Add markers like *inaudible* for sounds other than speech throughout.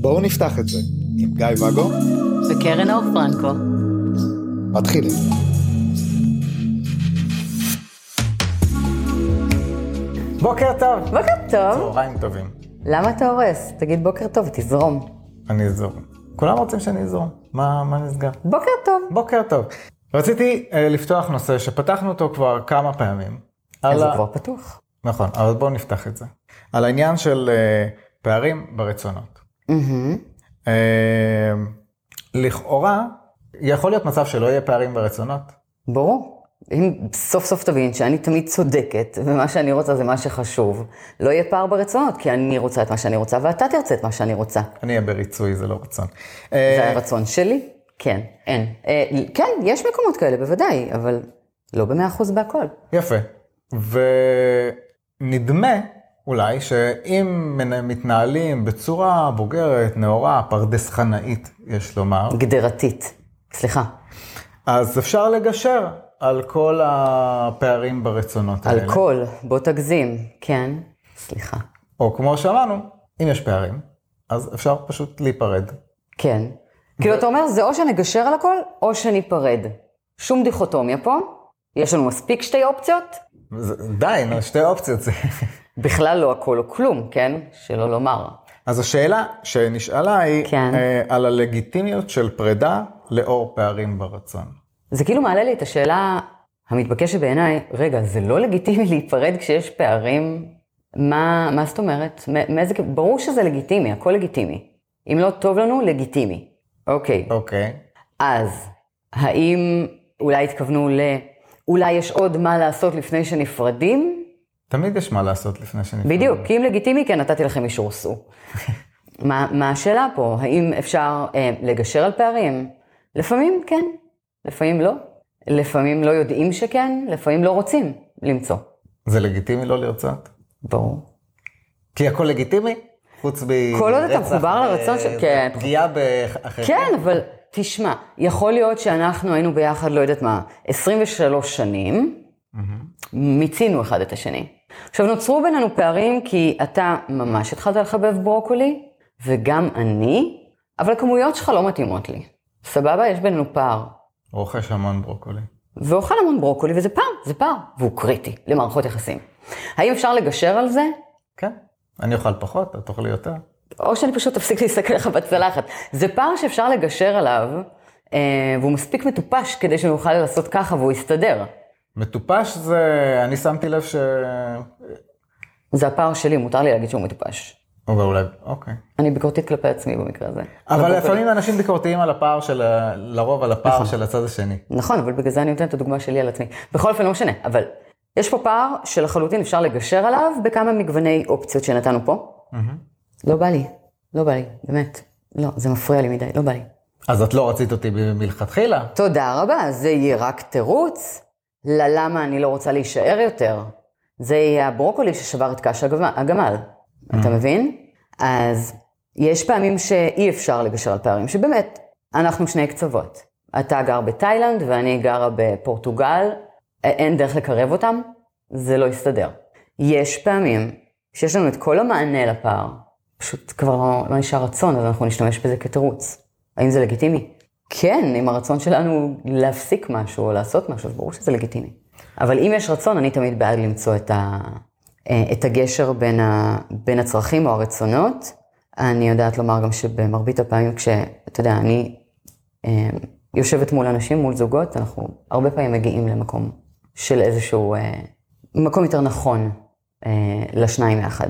בואו נפתח את זה עם גיא ואגו וקרן אור פרנקו. מתחילים. בוקר טוב. בוקר טוב. צהריים טובים. למה אתה הורס? תגיד בוקר טוב, תזרום. אני אזרום. כולם רוצים שאני אזרום. מה, מה נסגר? בוקר טוב. בוקר טוב. רציתי uh, לפתוח נושא שפתחנו אותו כבר כמה פעמים. אז על הוא ה- כבר פתוח. נכון, אבל בואו נפתח את זה. על העניין של uh, פערים ברצונות. מהמם. Uh, לכאורה, יכול להיות מצב שלא יהיה פערים ברצונות. ברור. אם סוף סוף תבין שאני תמיד צודקת, ומה שאני רוצה זה מה שחשוב, לא יהיה פער ברצונות, כי אני רוצה את מה שאני רוצה, ואתה תרצה את מה שאני רוצה. אני אהיה בריצוי, זה לא רצון. זה הרצון שלי? כן, אין. אה, כן, יש מקומות כאלה, בוודאי, אבל לא במאה אחוז בהכל. יפה. ונדמה אולי שאם מתנהלים בצורה בוגרת, נאורה, פרדס-חנאית, יש לומר, גדרתית. סליחה. אז אפשר לגשר על כל הפערים ברצונות על האלה. כל, בוא תגזים. כן, סליחה. או כמו שאמרנו, אם יש פערים, אז אפשר פשוט להיפרד. כן. כאילו, אתה אומר, זה או שנגשר על הכל, או שניפרד. שום דיכוטומיה פה. יש לנו מספיק שתי אופציות. די, נו, שתי אופציות. *laughs* בכלל לא הכל או כלום, כן? שלא לומר. אז השאלה שנשאלה היא כן. אה, על הלגיטימיות של פרידה לאור פערים ברצון. זה כאילו מעלה לי את השאלה המתבקשת בעיניי, רגע, זה לא לגיטימי להיפרד כשיש פערים? מה, מה זאת אומרת? מאיזה... ברור שזה לגיטימי, הכל לגיטימי. אם לא טוב לנו, לגיטימי. אוקיי. אוקיי. אז, האם אולי התכוונו ל... אולי יש עוד מה לעשות לפני שנפרדים? תמיד יש מה לעשות לפני שנפרדים. בדיוק, כי אם לגיטימי, כן, נתתי לכם אישור סו. *laughs* מה, מה השאלה פה? האם אפשר אה, לגשר על פערים? לפעמים כן, לפעמים לא. לפעמים לא יודעים שכן, לפעמים לא רוצים למצוא. זה לגיטימי לא לרצות? ברור. כי הכל לגיטימי? חוץ מרצח כל עוד אתה מחובר לרצון של- כן. פגיעה באחרים? כן, אבל תשמע, יכול להיות שאנחנו היינו ביחד, לא יודעת מה, 23 שנים, מיצינו אחד את השני. עכשיו, נוצרו בינינו פערים כי אתה ממש התחלת לחבב ברוקולי, וגם אני, אבל הכמויות שלך לא מתאימות לי. סבבה? יש בינינו פער. רוכש המון ברוקולי. ואוכל המון ברוקולי, וזה פער, זה פער, והוא קריטי למערכות יחסים. האם אפשר לגשר על זה? כן. אני אוכל פחות, את תאכלי יותר. או שאני פשוט אפסיק להסתכל לך בצלחת. זה פער שאפשר לגשר עליו, אה, והוא מספיק מטופש כדי שהוא יוכל לעשות ככה והוא יסתדר. מטופש זה, אני שמתי לב ש... זה הפער שלי, מותר לי להגיד שהוא מטופש. אבל אולי, אוקיי. אני ביקורתית כלפי עצמי במקרה הזה. אבל לפעמים אנשים ביקורתיים על הפער של, לרוב על הפער של הצד השני. נכון, אבל בגלל זה אני נותנת את הדוגמה שלי על עצמי. בכל אופן, לא משנה, אבל יש פה פער שלחלוטין אפשר לגשר עליו בכמה מגווני אופציות שנתנו פה. לא בא לי, לא בא לי, באמת. לא, זה מפריע לי מדי, לא בא לי. אז את לא רצית אותי מלכתחילה? תודה רבה, זה יהיה רק תירוץ ללמה אני לא רוצה להישאר יותר. זה יהיה הברוקולי ששבר את קש הגמ- הגמל, אתה מבין? אז יש פעמים שאי אפשר לגשר על פערים, שבאמת, אנחנו שני קצוות. אתה גר בתאילנד ואני גרה בפורטוגל, אין דרך לקרב אותם, זה לא יסתדר. יש פעמים שיש לנו את כל המענה לפער, פשוט כבר לא, לא נשאר רצון, אז אנחנו נשתמש בזה כתירוץ. האם זה לגיטימי? כן, אם הרצון שלנו להפסיק משהו או לעשות משהו, אז ברור שזה לגיטימי. אבל אם יש רצון, אני תמיד בעד למצוא את, ה, אה, את הגשר בין, ה, בין הצרכים או הרצונות. אני יודעת לומר גם שבמרבית הפעמים כשאתה יודע, אני אה, יושבת מול אנשים, מול זוגות, אנחנו הרבה פעמים מגיעים למקום של איזשהו, אה, מקום יותר נכון אה, לשניים יחד.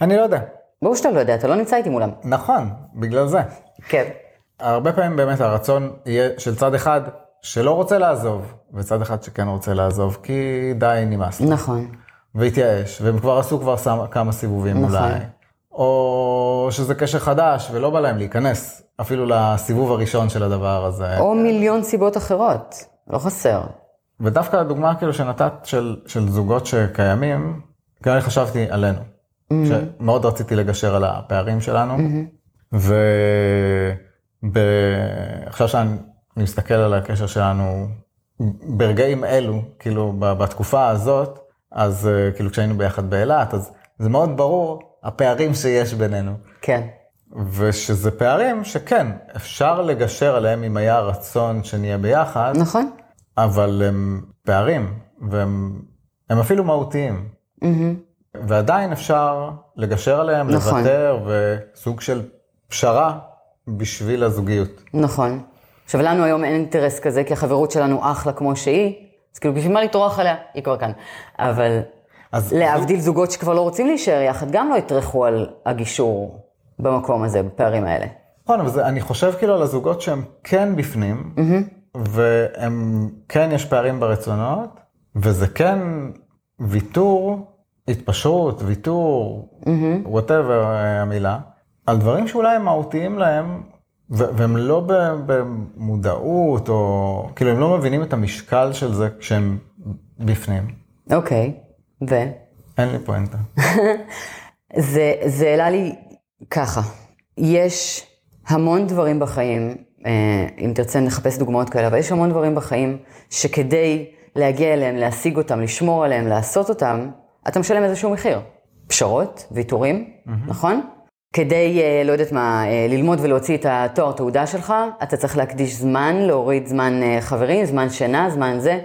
אני לא יודע. ברור שאתה לא יודע, אתה לא נמצא איתי מולם. נכון, בגלל זה. כן. הרבה פעמים באמת הרצון יהיה של צד אחד שלא רוצה לעזוב, וצד אחד שכן רוצה לעזוב, כי די נמאס. נכון. והתייאש, והם כבר עשו כבר כמה סיבובים נכון. אולי. או שזה קשר חדש ולא בא להם להיכנס אפילו לסיבוב הראשון של הדבר הזה. או מיליון סיבות אחרות, לא חסר. ודווקא הדוגמה כאילו שנתת של, של זוגות שקיימים, גם אני חשבתי עלינו. שמאוד רציתי לגשר על הפערים שלנו. ועכשיו שאני מסתכל על הקשר שלנו ברגעים אלו, כאילו בתקופה הזאת, אז אה, כאילו כשהיינו ביחד באילת, אז זה מאוד ברור הפערים שיש בינינו. כן. ושזה פערים שכן, אפשר לגשר עליהם אם היה רצון שנהיה ביחד, נכון. אבל הם פערים, והם הם אפילו מהותיים. ועדיין אפשר לגשר עליהם, נכון. לוותר, וסוג של פשרה בשביל הזוגיות. נכון. עכשיו, לנו היום אין אינטרס כזה, כי החברות שלנו אחלה כמו שהיא, אז כאילו, בשביל מה לטרוח עליה? היא כבר כאן. אבל להבדיל זוגות שכבר לא רוצים להישאר יחד, גם לא יטרחו על הגישור במקום הזה, בפערים האלה. נכון, אבל זה, אני חושב כאילו על הזוגות שהם כן בפנים, והם כן יש פערים ברצונות, וזה כן ויתור, התפשרות, ויתור, וואטאבר המילה, על דברים שאולי הם מהותיים להם, ו- והם לא במודעות, או כאילו הם לא מבינים את המשקל של זה כשהם בפנים. אוקיי, ו? אין לי פואנטה. *laughs* זה, זה העלה לי ככה, יש המון דברים בחיים, אה, אם תרצה נחפש דוגמאות כאלה, אבל יש המון דברים בחיים שכדי להגיע אליהם, להשיג אותם, לשמור עליהם, לעשות אותם, אתה משלם איזשהו מחיר. פשרות, ויתורים, נכון? כדי, אה, לא יודעת מה, אה, ללמוד ולהוציא את התואר תעודה שלך, אתה צריך להקדיש זמן, להוריד זמן אה, חברים, זמן שינה, זמן זה.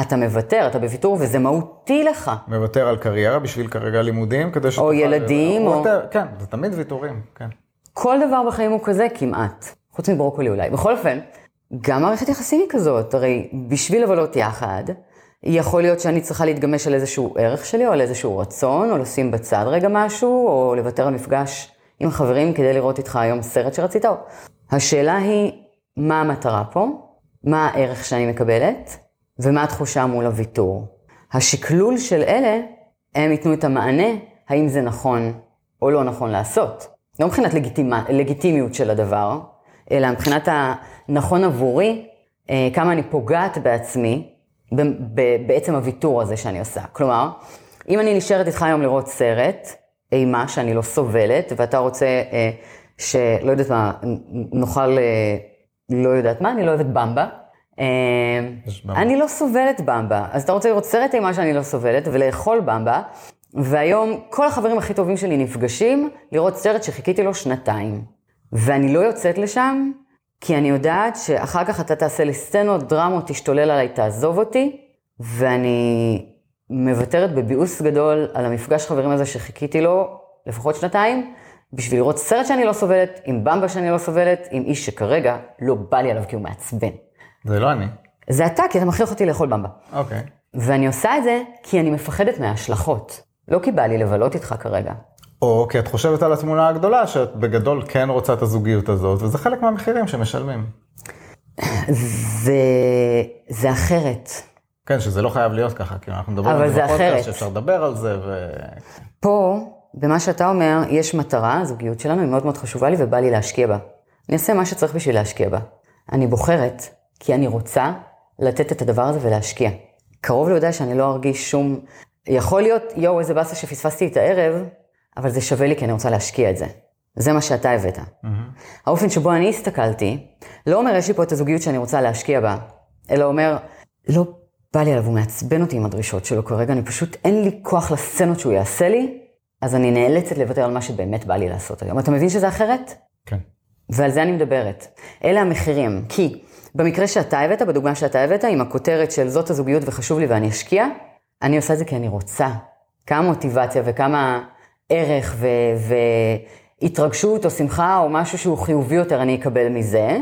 אתה מוותר, אתה בוויתור, וזה מהותי לך. מוותר על קריירה בשביל כרגע לימודים, כדי שתוכל... ילדים, או- whatever. כן, זה תמיד ויתורים, כן. כל דבר בחיים הוא כזה כמעט, חוץ מברוקולי אולי. בכל אופן, גם מערכת יחסים היא כזאת, הרי בשביל לבלות יחד, יכול להיות שאני צריכה להתגמש על איזשהו ערך שלי, או על איזשהו רצון, או לשים בצד רגע משהו, או לוותר על מפגש עם חברים כדי לראות איתך היום סרט שרצית. השאלה היא, מה המטרה פה? מה הערך שאני מקבלת? ומה התחושה מול הוויתור? השקלול של אלה, הם ייתנו את המענה, האם זה נכון או לא נכון לעשות. לא מבחינת לגיטימה, לגיטימיות של הדבר, אלא מבחינת הנכון עבורי, אה, כמה אני פוגעת בעצמי בעצם הוויתור הזה שאני עושה. כלומר, אם אני נשארת איתך היום לראות סרט, אימה שאני לא סובלת, ואתה רוצה אה, שלא יודעת מה, נאכל, אה, לא יודעת מה, אני לא אוהבת במבה. אה, במבה. אני לא סובלת במבה, אז אתה רוצה לראות סרט אימה שאני לא סובלת ולאכול במבה, והיום כל החברים הכי טובים שלי נפגשים לראות סרט שחיכיתי לו שנתיים. ואני לא יוצאת לשם, כי אני יודעת שאחר כך אתה תעשה לי סצנות, דרמות, תשתולל עליי, תעזוב אותי, ואני מוותרת בביאוס גדול על המפגש חברים הזה שחיכיתי לו לפחות שנתיים, בשביל לראות סרט שאני לא סובלת, עם במבה שאני לא סובלת, עם איש שכרגע לא בא לי עליו כי הוא מעצבן. זה לא אני. זה אתה, כי אתה מכריח אותי לאכול במבה. אוקיי. ואני עושה את זה כי אני מפחדת מההשלכות. לא כי בא לי לבלות איתך כרגע. או כי את חושבת על התמונה הגדולה, שאת בגדול כן רוצה את הזוגיות הזאת, וזה חלק מהמחירים שמשלמים. זה, זה אחרת. כן, שזה לא חייב להיות ככה, כאילו אנחנו מדברים על זה בפודקאסט אחרת. שאפשר לדבר על זה, ו... פה, במה שאתה אומר, יש מטרה, הזוגיות שלנו היא מאוד מאוד חשובה לי ובא לי להשקיע בה. אני אעשה מה שצריך בשביל להשקיע בה. אני בוחרת כי אני רוצה לתת את הדבר הזה ולהשקיע. קרוב ליודע שאני לא ארגיש שום... יכול להיות, יואו, איזה באסה שפספסתי את הערב, אבל זה שווה לי כי אני רוצה להשקיע את זה. זה מה שאתה הבאת. האופן שבו אני הסתכלתי, לא אומר, יש לי פה את הזוגיות שאני רוצה להשקיע בה, אלא אומר, לא בא לי עליו, הוא מעצבן אותי עם הדרישות שלו כרגע, אני פשוט, אין לי כוח לסצנות שהוא יעשה לי, אז אני נאלצת לוותר על מה שבאמת בא לי לעשות היום. אתה מבין שזה אחרת? כן. ועל זה אני מדברת. אלה המחירים. כי במקרה שאתה הבאת, בדוגמה שאתה הבאת, עם הכותרת של זאת הזוגיות וחשוב לי ואני אשקיע, אני עושה את זה כי אני רוצה. כמה מוטיבציה וכמה ערך ו- והתרגשות או שמחה או משהו שהוא חיובי יותר אני אקבל מזה.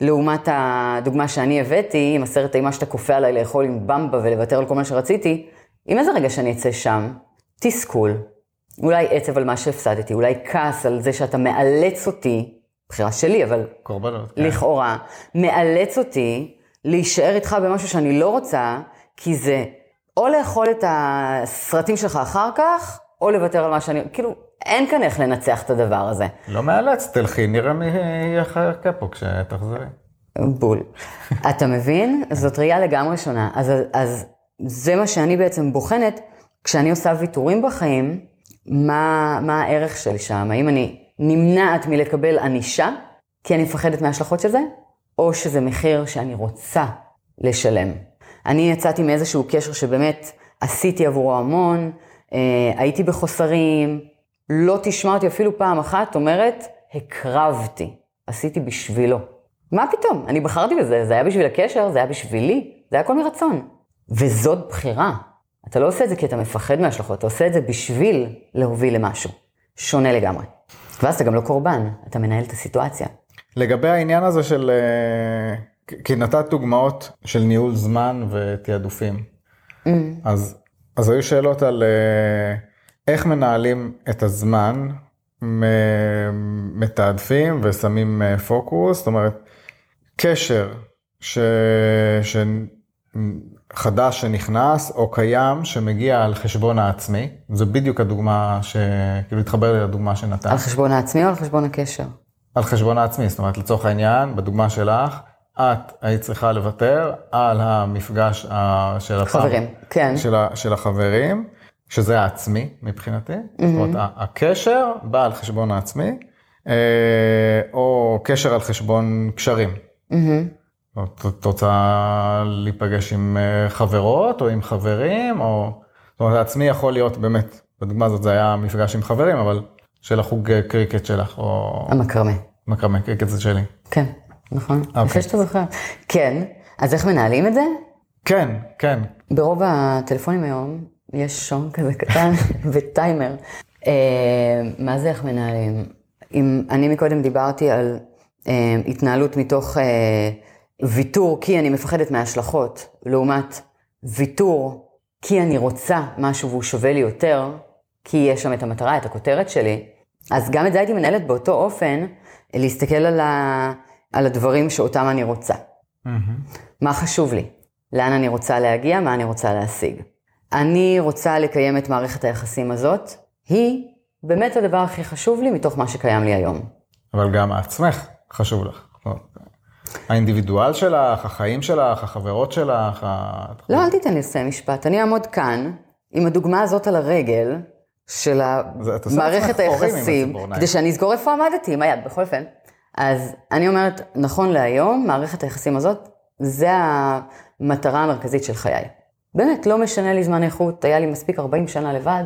לעומת הדוגמה שאני הבאתי, עם הסרט אימה שאתה כופה עליי לאכול עם במבה ולוותר על כל מה שרציתי, עם איזה רגע שאני אצא שם? תסכול. אולי עצב על מה שהפסדתי, אולי כעס על זה שאתה מאלץ אותי, בחירה שלי, אבל קורבנות. כן. לכאורה, מאלץ אותי להישאר איתך במשהו שאני לא רוצה, כי זה או לאכול את הסרטים שלך אחר כך, או לוותר על מה שאני... כאילו, אין כאן איך לנצח את הדבר הזה. לא מאלץ, תלכי, נראה מי יחכה פה כשתחזרי. בול. אתה מבין? זאת ראייה לגמרי שונה. אז, אז זה מה שאני בעצם בוחנת, כשאני עושה ויתורים בחיים, מה, מה הערך שלי שם? האם אני נמנעת מלקבל ענישה, כי אני מפחדת מההשלכות של זה, או שזה מחיר שאני רוצה לשלם. אני יצאתי מאיזשהו קשר שבאמת עשיתי עבורו המון, הייתי בחוסרים, לא תשמע אותי אפילו פעם אחת אומרת, הקרבתי, עשיתי בשבילו. מה פתאום? אני בחרתי בזה, זה היה בשביל הקשר, זה היה בשבילי, זה היה הכל מרצון. וזאת בחירה. אתה לא עושה את זה כי אתה מפחד מההשלכות, אתה עושה את זה בשביל להוביל למשהו. שונה לגמרי. ואז אתה גם לא קורבן, אתה מנהל את הסיטואציה. לגבי העניין הזה של, אה, כי נתת דוגמאות של ניהול זמן ותעדופים, mm. אז, אז היו שאלות על אה, איך מנהלים את הזמן, מתעדפים ושמים אה, פוקוס, זאת אומרת, קשר ש... ש... חדש שנכנס או קיים שמגיע על חשבון העצמי, זו בדיוק הדוגמה שכאילו התחבר לי לדוגמה שנתת. על חשבון העצמי או על חשבון הקשר? על חשבון העצמי, זאת אומרת לצורך העניין, בדוגמה שלך, את היית צריכה לוותר על המפגש של הפעם. חברים, כן. של, של החברים, שזה העצמי מבחינתי, mm-hmm. זאת אומרת הקשר בא על חשבון העצמי, אה, או קשר על חשבון קשרים. Mm-hmm. את רוצה להיפגש עם אה, חברות או עם חברים, או... זאת אומרת, עצמי יכול להיות באמת, בדוגמה הזאת זה היה מפגש עם חברים, אבל של החוג אה, קריקט שלך, או... המקרמה. מקרמה, קריקט זה שלי. כן, נכון. אוקיי. יפה שאתה זוכר. כן, אז איך מנהלים את זה? כן, כן. ברוב הטלפונים היום יש שעון כזה קטן *laughs* וטיימר. אה, מה זה איך מנהלים? אם אני מקודם דיברתי על התנהלות מתוך... ויתור כי אני מפחדת מההשלכות, לעומת ויתור כי אני רוצה משהו והוא שווה לי יותר, כי יש שם את המטרה, את הכותרת שלי, אז גם את זה הייתי מנהלת באותו אופן, להסתכל על, ה... על הדברים שאותם אני רוצה. Mm-hmm. מה חשוב לי? לאן אני רוצה להגיע? מה אני רוצה להשיג? אני רוצה לקיים את מערכת היחסים הזאת, היא באמת הדבר הכי חשוב לי מתוך מה שקיים לי היום. אבל גם עצמך חשוב לך. האינדיבידואל שלך, החיים שלך, החברות שלך. לא, אל תיתן לי לסיים משפט. אני אעמוד כאן עם הדוגמה הזאת על הרגל של מערכת היחסים, כדי שאני אזכור איפה עמדתי, עם היד, בכל אופן. אז אני אומרת, נכון להיום, מערכת היחסים הזאת, זה המטרה המרכזית של חיי. באמת, לא משנה לי זמן איכות, היה לי מספיק 40 שנה לבד,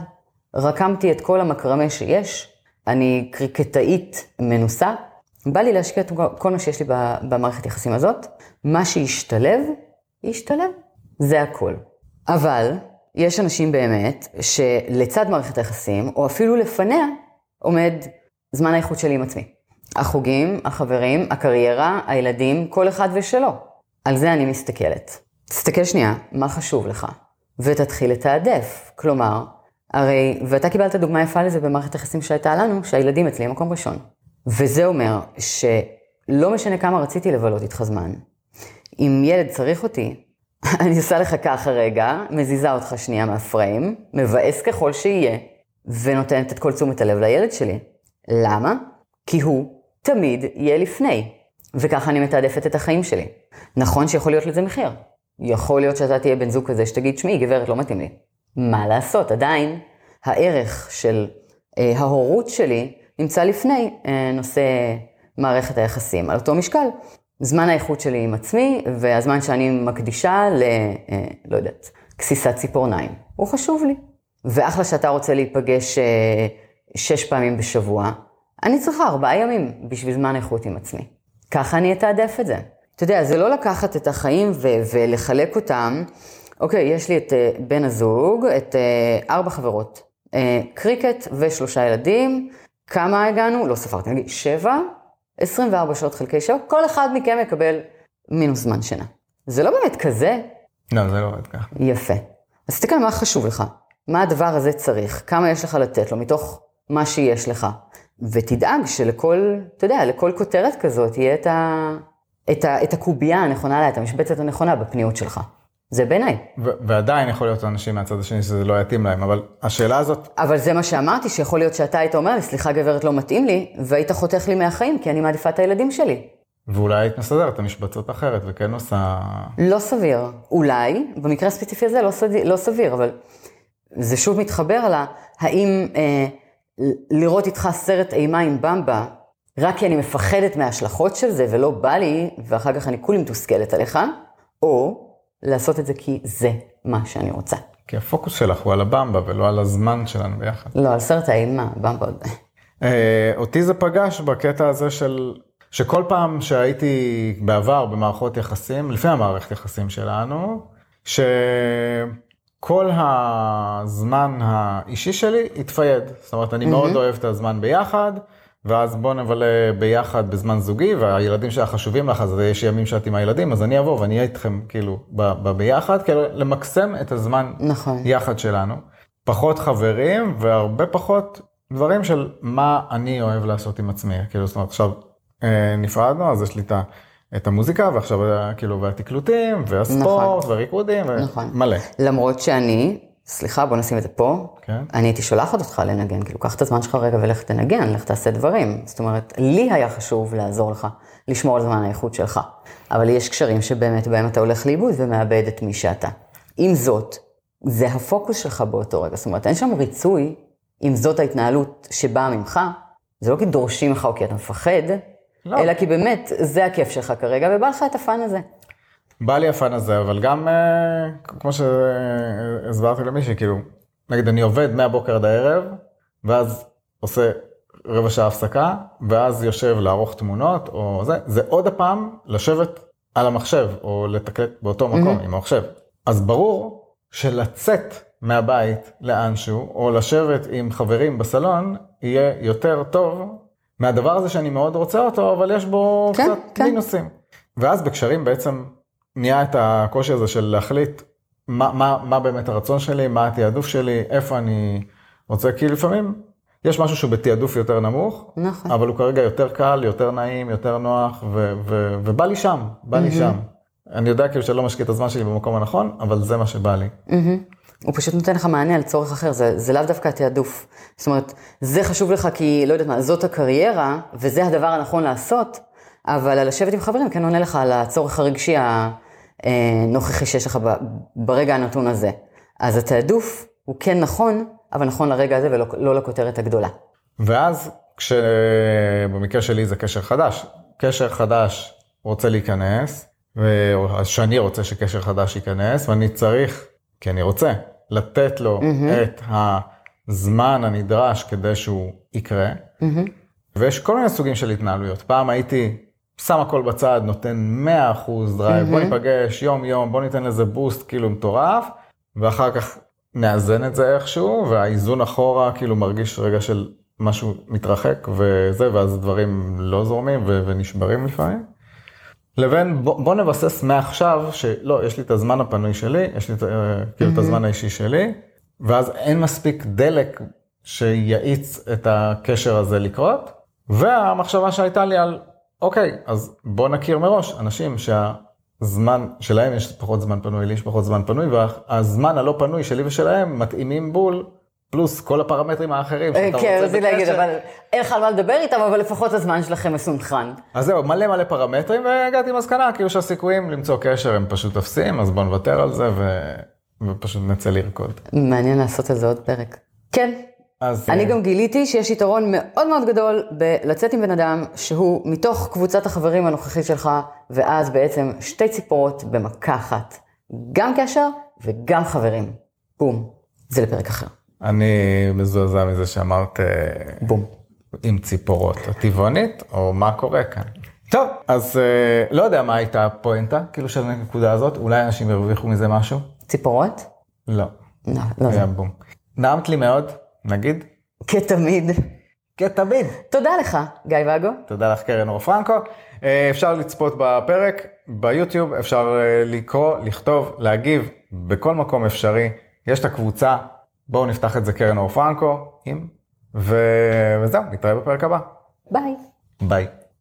רקמתי את כל המקרמה שיש, אני קריקטאית מנוסה, בא לי להשקיע את כל מה שיש לי במערכת יחסים הזאת, מה שישתלב, ישתלב. זה הכל. אבל יש אנשים באמת שלצד מערכת היחסים, או אפילו לפניה, עומד זמן האיכות שלי עם עצמי. החוגים, החברים, הקריירה, הילדים, כל אחד ושלו. על זה אני מסתכלת. תסתכל שנייה, מה חשוב לך, ותתחיל לתעדף. כלומר, הרי, ואתה קיבלת דוגמה יפה לזה במערכת היחסים שהייתה לנו, שהילדים אצלי מקום ראשון. וזה אומר שלא משנה כמה רציתי לבלות איתך זמן, אם ילד צריך אותי, *laughs* אני עושה לך ככה רגע, מזיזה אותך שנייה מהפריים, מבאס ככל שיהיה, ונותנת את כל תשומת הלב לילד שלי. למה? כי הוא תמיד יהיה לפני, וככה אני מתעדפת את החיים שלי. נכון שיכול להיות לזה מחיר. יכול להיות שאתה תהיה בן זוג כזה שתגיד, שמי, גברת, לא מתאים לי. מה לעשות? עדיין, הערך של אה, ההורות שלי נמצא לפני אה, נושא מערכת היחסים. על אותו משקל, זמן האיכות שלי עם עצמי, והזמן שאני מקדישה ל... אה, לא יודעת, גסיסת ציפורניים. הוא חשוב לי. ואחלה שאתה רוצה להיפגש אה, שש פעמים בשבוע, אני צריכה ארבעה ימים בשביל זמן איכות עם עצמי. ככה אני אתעדף את זה. אתה יודע, זה לא לקחת את החיים ו- ולחלק אותם. אוקיי, יש לי את uh, בן הזוג, את uh, ארבע חברות, uh, קריקט ושלושה ילדים, כמה הגענו? לא ספרתי, נגיד שבע, 24 שעות חלקי שבע, כל אחד מכם יקבל מינוס זמן שינה. זה לא באמת כזה. לא, זה לא עובד ככה. יפה. אז תסתכל מה חשוב לך, מה הדבר הזה צריך, כמה יש לך לתת לו מתוך מה שיש לך. ותדאג שלכל, אתה יודע, לכל כותרת כזאת יהיה את, ה, את, ה, את הקובייה הנכונה לה, את המשבצת הנכונה בפניות שלך. זה בעיניי. ועדיין יכול להיות אנשים מהצד השני שזה לא יתאים להם, אבל השאלה הזאת... אבל זה מה שאמרתי, שיכול להיות שאתה היית אומר לי, סליחה גברת, לא מתאים לי, והיית חותך לי מהחיים, כי אני מעדיפה את הילדים שלי. ואולי היית מסדרת את המשבצות אחרת וכן עושה... לא סביר. אולי, במקרה הספציפי הזה לא, סד... לא סביר, אבל זה שוב מתחבר על האם אה, לראות איתך סרט אימה עם במבה, רק כי אני מפחדת מההשלכות של זה ולא בא לי, ואחר כך אני כולי מתוסכלת עליך, או לעשות את זה כי זה מה שאני רוצה. כי הפוקוס שלך הוא על הבמבה ולא על הזמן שלנו ביחד. לא, על סרט האימה, במבה עוד. אה, אותי זה פגש בקטע הזה של, שכל פעם שהייתי בעבר במערכות יחסים, לפני המערכת יחסים שלנו, שכל הזמן האישי שלי התפייד. זאת אומרת, אני מאוד אוהב את הזמן ביחד, ואז בוא נבלה ביחד בזמן זוגי, והילדים שלך חשובים לך, אז יש ימים שאת עם הילדים, אז אני אבוא ואני אהיה איתכם כאילו ב- ב- ביחד, כאילו למקסם את הזמן נכון. יחד שלנו. פחות חברים והרבה פחות דברים של מה אני אוהב לעשות עם עצמי. כאילו, זאת אומרת, עכשיו אה, נפרדנו, אז יש לי את ה... את המוזיקה, ועכשיו אה, כאילו, והתקלוטים, והספורט, נכון. והריקודים, נכון. ומלא. למרות שאני, סליחה, בוא נשים את זה פה, כן. אני הייתי שולחת אותך לנגן, כאילו, קח את הזמן שלך רגע ולך תנגן, לך תעשה דברים. זאת אומרת, לי היה חשוב לעזור לך, לשמור על זמן האיכות שלך. אבל יש קשרים שבאמת בהם אתה הולך לאיבוד ומאבד את מי שאתה. עם זאת, זה הפוקוס שלך באותו רגע. זאת אומרת, אין שם ריצוי, אם זאת ההתנהלות שבאה ממך, זה לא כי דורשים ממך או כי אתה מפחד, לא. אלא כי באמת, זה הכיף שלך כרגע, ובא לך את הפאן הזה. בא לי הפאן הזה, אבל גם, אה, כמו שהסברתי למישהי, כאילו, נגיד אני עובד מהבוקר עד הערב, ואז עושה רבע שעה הפסקה, ואז יושב לערוך תמונות, או זה, זה עוד הפעם לשבת על המחשב, או לתקלט באותו מקום עם המחשב. אז ברור שלצאת מהבית לאנשהו, או לשבת עם חברים בסלון, יהיה יותר טוב מהדבר הזה שאני מאוד רוצה אותו, אבל יש בו כן, קצת כן. מינוסים. ואז בקשרים בעצם נהיה את הקושי הזה של להחליט מה, מה, מה באמת הרצון שלי, מה התעדוף שלי, איפה אני רוצה, כי לפעמים יש משהו שהוא בתעדוף יותר נמוך, נכון. אבל הוא כרגע יותר קל, יותר נעים, יותר נוח, ו, ו, ובא לי שם, בא לי שם. אני יודע כאילו שלא משקיע את הזמן שלי במקום הנכון, אבל זה מה שבא לי. מהמם. הוא פשוט נותן לך מענה על צורך אחר, זה, זה לאו דווקא התעדוף. זאת אומרת, זה חשוב לך כי, לא יודעת מה, זאת הקריירה, וזה הדבר הנכון לעשות, אבל לשבת עם חברים כן עונה לך על הצורך הרגשי הנוכחי שיש לך ברגע הנתון הזה. אז התעדוף הוא כן נכון, אבל נכון לרגע הזה ולא לא לכותרת הגדולה. ואז, כשבמקרה שלי זה קשר חדש, קשר חדש רוצה להיכנס, ו- שאני רוצה שקשר חדש ייכנס, ואני צריך, כי אני רוצה, לתת לו את הזמן הנדרש כדי שהוא יקרה. ויש כל מיני סוגים של התנהלויות. פעם הייתי שם הכל בצד, נותן 100% drive, בוא ניפגש יום-יום, בוא ניתן לזה boost כאילו מטורף, ואחר כך נאזן את זה איכשהו, והאיזון אחורה כאילו מרגיש רגע של משהו מתרחק וזה, ואז דברים לא זורמים ו- ונשברים לפעמים. לבין בוא, בוא נבסס מעכשיו שלא, יש לי את הזמן הפנוי שלי, יש לי את, אה, כאילו את הזמן האישי שלי, ואז אין מספיק דלק שיאיץ את הקשר הזה לקרות, והמחשבה שהייתה לי על, אוקיי, אז בוא נכיר מראש אנשים שהזמן שלהם יש פחות זמן פנוי, לי יש פחות זמן פנוי, והזמן הלא פנוי שלי ושלהם מתאימים בול, פלוס כל הפרמטרים האחרים שאתה כן, רוצה רציתי להגיד. אבל אין לך על מה לדבר איתם, אבל לפחות הזמן שלכם מסונכרן. אז זהו, מלא מלא פרמטרים, והגעתי למסקנה, כאילו שהסיכויים למצוא קשר הם פשוט אפסיים, אז בוא נוותר על זה ו... ופשוט נצא לרקוד. מעניין לעשות על זה עוד פרק. כן, אז אני אה, גם גיליתי שיש יתרון מאוד מאוד גדול בלצאת עם בן אדם שהוא מתוך קבוצת החברים הנוכחית שלך, ואז בעצם שתי ציפורות במכה אחת. גם קשר וגם חברים. בום. זה לפרק אחר. אני מזועזע מזה שאמרת אה, בום. עם ציפורות, הטבעונית, או מה קורה כאן. טוב, אז אה, לא יודע מה הייתה הפואנטה, כאילו של הנקודה הזאת, אולי אנשים ירוויחו מזה משהו? ציפורות? לא, לא, לא זה. היה בום. נעמת לי מאוד, נגיד, כתמיד. כתמיד. תודה לך, גיא ואגו. תודה לך קרן אור פרנקו. אה, אפשר לצפות בפרק ביוטיוב, אפשר לקרוא, לכתוב, להגיב בכל מקום אפשרי. יש את הקבוצה, בואו נפתח את זה קרן אור פרנקו, עם, ו... וזהו, נתראה בפרק הבא. ביי. ביי.